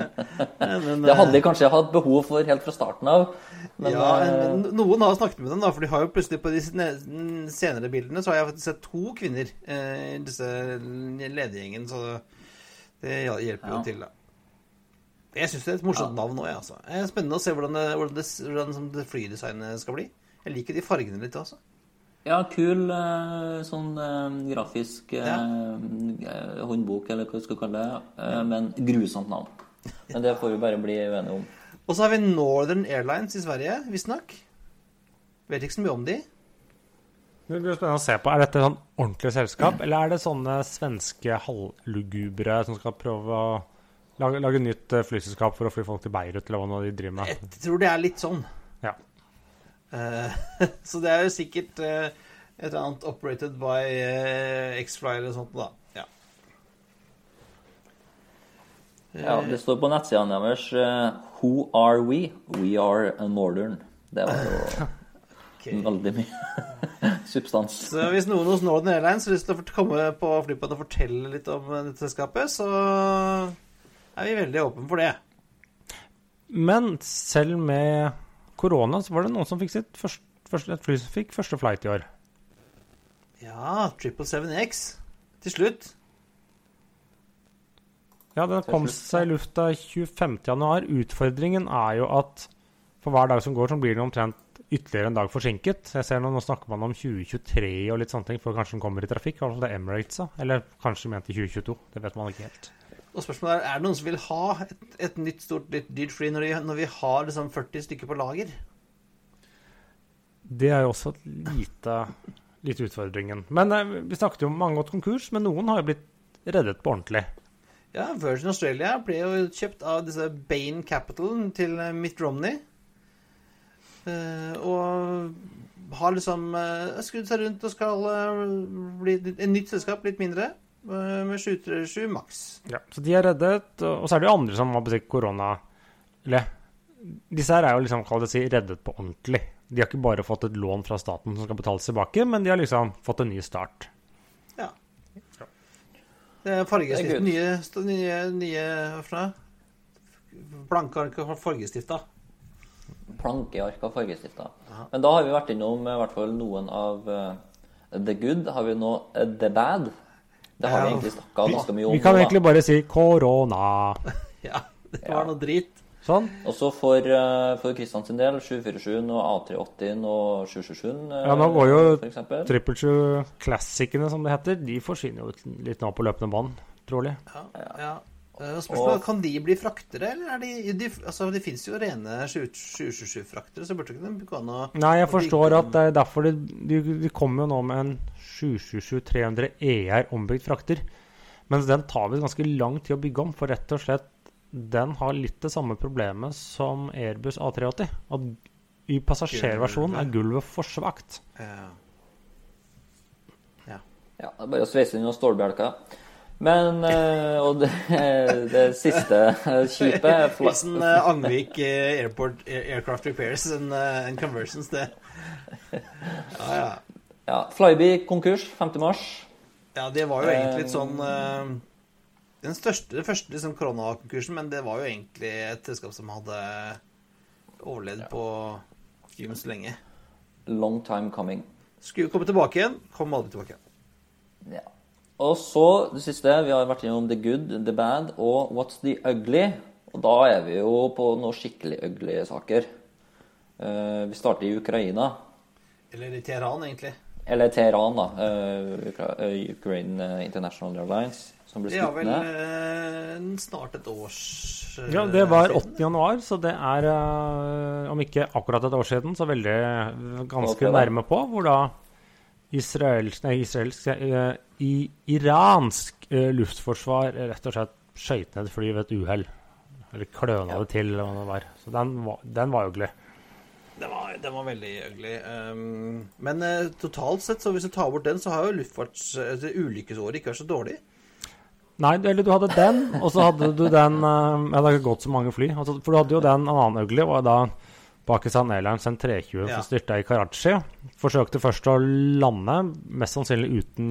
A: men, Det hadde de kanskje hatt behov for helt fra starten av.
C: Men, ja, men eh, noen har snakket med dem, da, for de har jo plutselig på de senere bildene så har jeg faktisk sett to kvinner eh, i disse ledergjengen, så det hjelper jo ja. til, da. Jeg syns det er et morsomt ja. navn òg, jeg, altså. Det er spennende å se hvordan det, hvordan det, hvordan det flydesignet skal bli. Jeg liker de fargene litt, altså.
A: Ja, kul eh, sånn eh, grafisk ja. Eh, håndbok, eller hva du skal kalle det. Ja. Men grusomt navn. Men det får vi bare bli uenige om.
C: Og så har vi Northern Airlines i Sverige, visstnok. Vet ikke så mye om de.
B: Det blir spennende å se på. Er dette sånn ordentlig selskap, eller er det sånne svenske halvlugubre som skal prøve å Lage, lage nytt flyselskap for å fly folk til Beirut, eller hva nå de driver med.
C: Jeg tror det er litt sånn.
B: Ja.
C: Eh, så det er jo sikkert eh, et eller annet operated by uh, X-Fly eller sånt, da. Ja.
A: Ja, det står på nettsidene deres eh, Who are we? We are a Northern. Det var jo
C: okay.
A: veldig mye substans.
C: Så hvis noen hos Northern Airlines har lyst til å komme på flyplassen og fortelle litt om eh, dette selskapet, så er vi veldig åpne for det.
B: Men selv med korona så var det noen som fikk sitt første, første, et fly som fikk første flight i år.
C: Ja, 777X til slutt.
B: Ja, den kom seg i lufta 25.1. Utfordringen er jo at for hver dag som går, så blir den omtrent ytterligere en dag forsinket. Jeg ser Nå, nå snakker man om 2023 og litt sånne ting, for kanskje den kommer i trafikk. Altså det er Emirates. Eller kanskje ment i 2022. Det vet man ikke helt.
C: Og spørsmålet er er det noen som vil ha et, et nytt stort litt dyrt fly når, de, når vi har liksom 40 stykker på lager?
B: Det er jo også et lite, lite utfordringen. Men eh, vi snakket jo om mange gått konkurs, men noen har jo blitt reddet på ordentlig.
C: Ja, Virgin Australia ble jo kjøpt av disse Bain Capital til eh, Mitt Romney. Eh, og har liksom uh, skrudd seg rundt og skal bli et nytt selskap, litt mindre, med 737 maks.
B: Ja, så de er reddet, og og så er det jo andre som har korona Eller disse her er jo liksom, kall det si, reddet på ordentlig. De har ikke bare fått et lån fra staten som skal betales tilbake, men de har liksom fått en ny start.
C: Ja. Det er fargestift. Nye, nye, nye Hva? Blanke ark og fargestifta.
A: Plankeark av fargestifter. Men da har vi vært innom eh, i hvert fall noen av uh, The Good. Har vi nå uh, The Bad? Det har vi egentlig snakka ganske mye om.
B: Vi kan
A: nå,
B: egentlig bare si korona.
C: Ja, det var noe drit.
B: Sånn.
A: Også for, eh, for Kristian sin del, 747 og A380 og 777 eh,
B: Ja, nå går jo
A: for eksempel.
B: Triple True Classicene, som det heter, de forsvinner jo litt nå på løpende bånd, trolig.
C: Ja, ja. Eh, Spørsmålet, Kan de bli fraktere, eller er de, de Altså, det fins jo rene 727-fraktere, så burde ikke de gå an å
B: Nei, jeg forstår at det er derfor de, de, de kommer jo nå med en 727-300 ER ombygd frakter. Mens den tar visst ganske lang tid å bygge om, for rett og slett den har litt det samme problemet som Airbus A380. At i passasjerversjonen er gulvet for svakt.
C: Ja.
A: Ja, det er bare å sveise inn noen stålbjelker. Men eh, Og det, det siste kjipet skipet er fla-
C: Hilsen eh, Angvik eh, Airport Aircraft Repairs and, eh, Conversions, det. Ja, ja.
A: Ja, Flyby konkurs 5. mars.
C: Ja, det var jo egentlig litt sånn eh, Den største, den første liksom, koronakonkursen, men det var jo egentlig et selskap som hadde overlevd på gym så lenge.
A: Long time coming.
C: Skulle komme tilbake igjen, kom aldri tilbake. igjen.
A: Ja. Og så det siste. Vi har vært innom The Good, The Bad og What's The Ugly. Og da er vi jo på noen skikkelig ugly saker. Eh, vi starter i Ukraina.
C: Eller i Teheran, egentlig.
A: Eller Teheran, da. Uh, eh, Ukraine eh, International Airlines, som ble
C: Det er
A: skutt
C: vel
A: ned.
C: eh, snart et års uh,
B: Ja, det var 8. januar, så det er, om ikke akkurat et år siden, så veldig ganske nærme på, hvor da israelsk, nei, israelsk i, iransk luftforsvar rett og slett skøyt ned et fly ved et uhell. Eller kløna det til, eller hva det var. Så den var, den var ugly.
C: Den var, den var veldig ugly. Um, men uh, totalt sett, så hvis du tar bort den, så har jo luftfarts... Ulykkesåret ikke vært så dårlig.
B: Nei, eller du hadde den, og så hadde du den uh, Ja, det har ikke gått så mange fly. Altså, for du hadde jo den, en annen ugly, var da Pakistan Airlines en 320
C: Ja.
B: som styrta i Karachi. Forsøkte først å lande, mest sannsynlig uten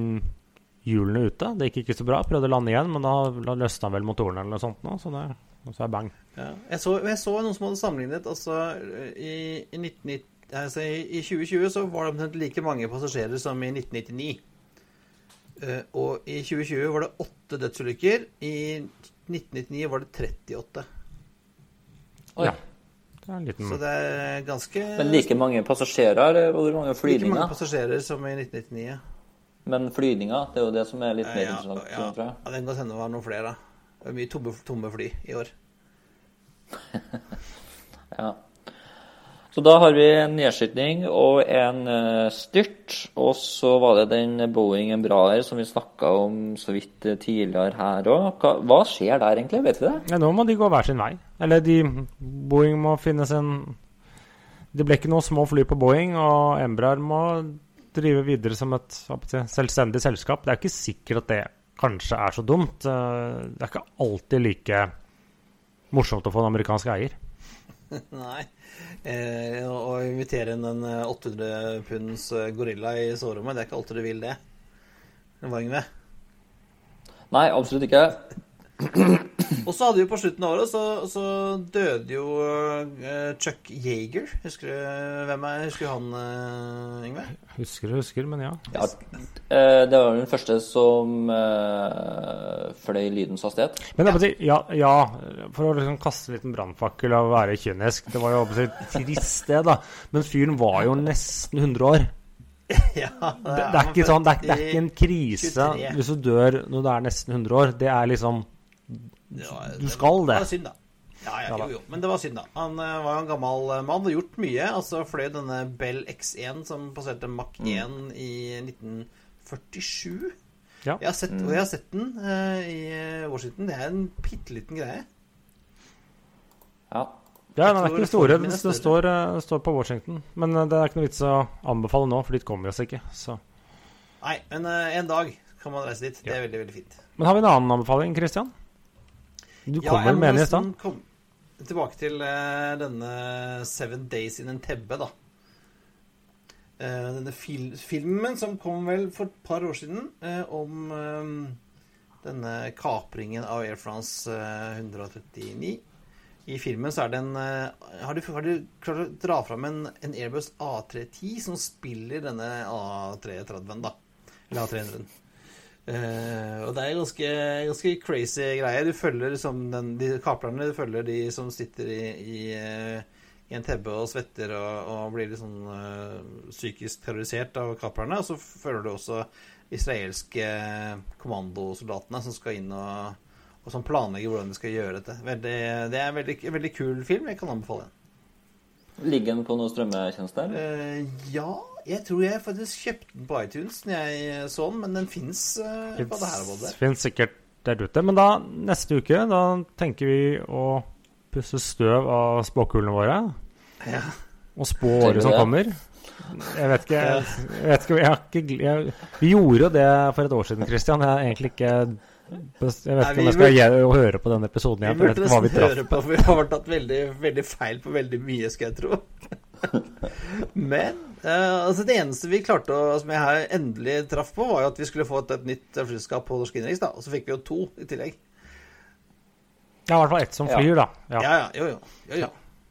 B: hjulene ute. Det gikk ikke så bra. Prøvde å lande igjen, men da løsna vel motorene eller noe sånt nå, så det så er bang.
C: Ja. Jeg, så, jeg så noen som hadde sammenlignet altså, i, i, 1990, altså, i, I 2020 så var det omtrent like mange passasjerer som i 1999. Uh, og i 2020 var det åtte dødsulykker. I 1999 var det 38.
A: Oi.
B: Ja. Det er en liten
C: Så det er ganske
A: Men like mange passasjerer, eller hvor mange
C: like mange passasjerer som i 1999.
A: Men flyvninger, det er jo det som er litt mer
C: Ja,
A: interessant,
C: ja,
A: tror jeg.
C: ja, det kan godt hende det var noen flere. da. Det er mye tomme, tomme fly i år.
A: Ja. Så da har vi en nedskytning og en eh, styrt. Og så var det den Boeing Embraer som vi snakka om så vidt tidligere her òg. Hva skjer der egentlig, vet vi det?
B: Ja, nå må de gå hver sin vei. Eller de Boeing må finne sin Det ble ikke noen små fly på Boeing, og Embraer må drive videre som et selvstendig selskap. Det er ikke sikkert at det kanskje er så dumt. Eh, Det er ikke alltid like morsomt å få en amerikansk eier.
C: Nei. Eh, å invitere inn en eh, 800 punds eh, gorilla i soverommet, det er ikke alltid du vil det. Hva, Yngve?
A: Nei, absolutt ikke.
C: Og så hadde vi på slutten av året, så, så døde jo uh, Chuck Yeager. Husker du hvem er Husker du han, uh, Yngve?
B: Husker og husker, men ja.
A: Ja, eh, det var den første som uh, fløy lydens hastighet.
B: Men ja, ja, for å liksom kaste en liten brannfakkel og være kynisk Det var jo si, trist, det, da. Men fyren var jo nesten 100 år.
C: ja,
B: Det, det, er ikke sånn, det, er, det er ikke en krise
C: 23.
B: hvis du dør når du er nesten 100 år. Det er liksom Du skal det.
C: Det var synd, da. Ja, ja, jo, jo. Men det var synd, da. Han uh, var jo en gammel uh, mann og gjort mye. Altså fløy denne Bell X1 som passerte Mach 1 i 1947.
B: Ja.
C: Jeg har sett, og jeg har sett den uh, i Washington. Det er en bitte liten greie.
A: Ja.
B: Ja, den er ikke store.
C: Den,
B: Det,
C: er
B: står, den, står på Washington. Men det er ikke noe vits å anbefale nå, for dit kommer vi oss ikke. Så.
C: Nei, men en dag kan man reise dit. Det er veldig, veldig fint.
B: Men har vi en annen anbefaling, Christian? Du kom
C: jeg
B: vel
C: må
B: med en i stad?
C: Tilbake til uh, denne Seven Days in Entebbe, da. Uh, denne fil filmen som kom vel for et par år siden uh, om denne kapringen av Air France eh, 139. I filmen så er det en Har du, har du klart å dra fram en, en Airbus A310 som spiller denne A330-en, da? Eller A300-en. Eh, og det er ganske, ganske crazy greie. Du følger liksom den, de kaprerne, du følger de som sitter i, i, eh, i en tebbe og svetter og, og blir litt sånn uh, psykisk terrorisert av kaprerne. Og så følger du også israelske kommandosoldatene som skal inn og, og som planlegger hvordan de skal gjøre dette. Veldig, det er en veldig, veldig kul film. Jeg kan anbefale den.
A: Ligger den på noen strømmetjenester?
C: Uh, ja, jeg tror jeg faktisk kjøpte den på iTunes når jeg så den, men den fins uh, på det her området.
B: Fins sikkert der ute. Men da, neste uke, da tenker vi å pusse støv av spåkulene våre.
C: Ja.
B: Og spå året som kommer. Jeg vet ikke Jeg, vet ikke, jeg har ikke jeg, Vi gjorde jo det for et år siden, Christian. Jeg har egentlig ikke Jeg vet ikke om jeg skal
C: burde-
B: gjøre- høre på denne episoden igjen. Vi
C: burde nesten høre på, for vi har tatt veldig, veldig feil på veldig mye, skal jeg tro. Men eh, altså det eneste vi klarte å Som jeg her endelig traff på, var jo at vi skulle få et, et nytt flyselskap på norsk innenriks. Og så fikk vi jo to i tillegg.
B: Ja, i hvert fall ett som
A: Ja.
B: flyr, da. Ja.
C: Ja, ja, jo, jo. jo, jo.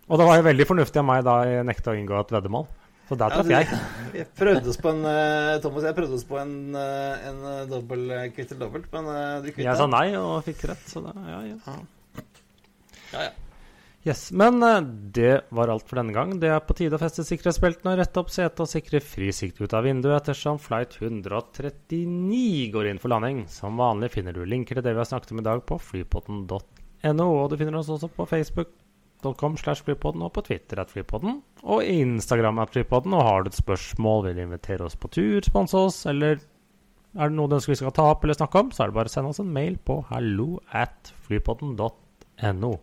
B: Og det var jo veldig fornuftig av meg da jeg nekta å inngå et veddemål. Så der traff
C: du-
B: jeg.
C: Prøvde oss på en eh, Thomas jeg prøvde oss på en, eh, en eh, dobbel eh, kvitt eller dobbelt, men eh, du kvitta.
B: Jeg sa nei og fikk rett, så da, ja, ja.
C: Ja, ja.
B: Yes, Men eh, det var alt for denne gang. Det er på tide å feste sikkerhetsbeltene og rette opp setet og sikre fri sikt ut av vinduet ettersom flight 139 går inn for landing. Som vanlig finner du linker til det vi har snakket om i dag på flypodden.no, og du finner oss også på facebook.com slash flypodden og på Twitter at flypodden og Instagram at flypodden. Og har du et spørsmål, vil du invitere oss på tur, sponse oss, eller er det noe du ønsker vi skal ta opp eller snakke om, så er det bare å sende oss en mail på hallo at flypodden.no.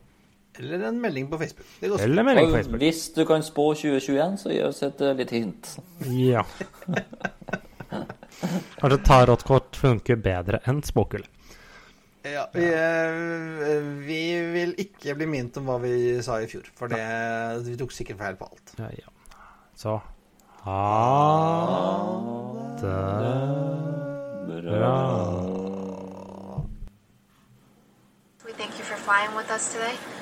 C: Eller en melding på Facebook. Det går
B: Eller melding på
A: Og hvis du kan spå 2021, så gi oss et litt lite hint.
B: Ja. Kanskje tarotkort funker bedre enn spåkule.
C: Ja, vi, eh, vi vil ikke bli minnet om hva vi sa i fjor, for det, vi tok sikkert feil på alt.
B: Ja, ja. Så ha det bra.
D: We thank you for flying with us today.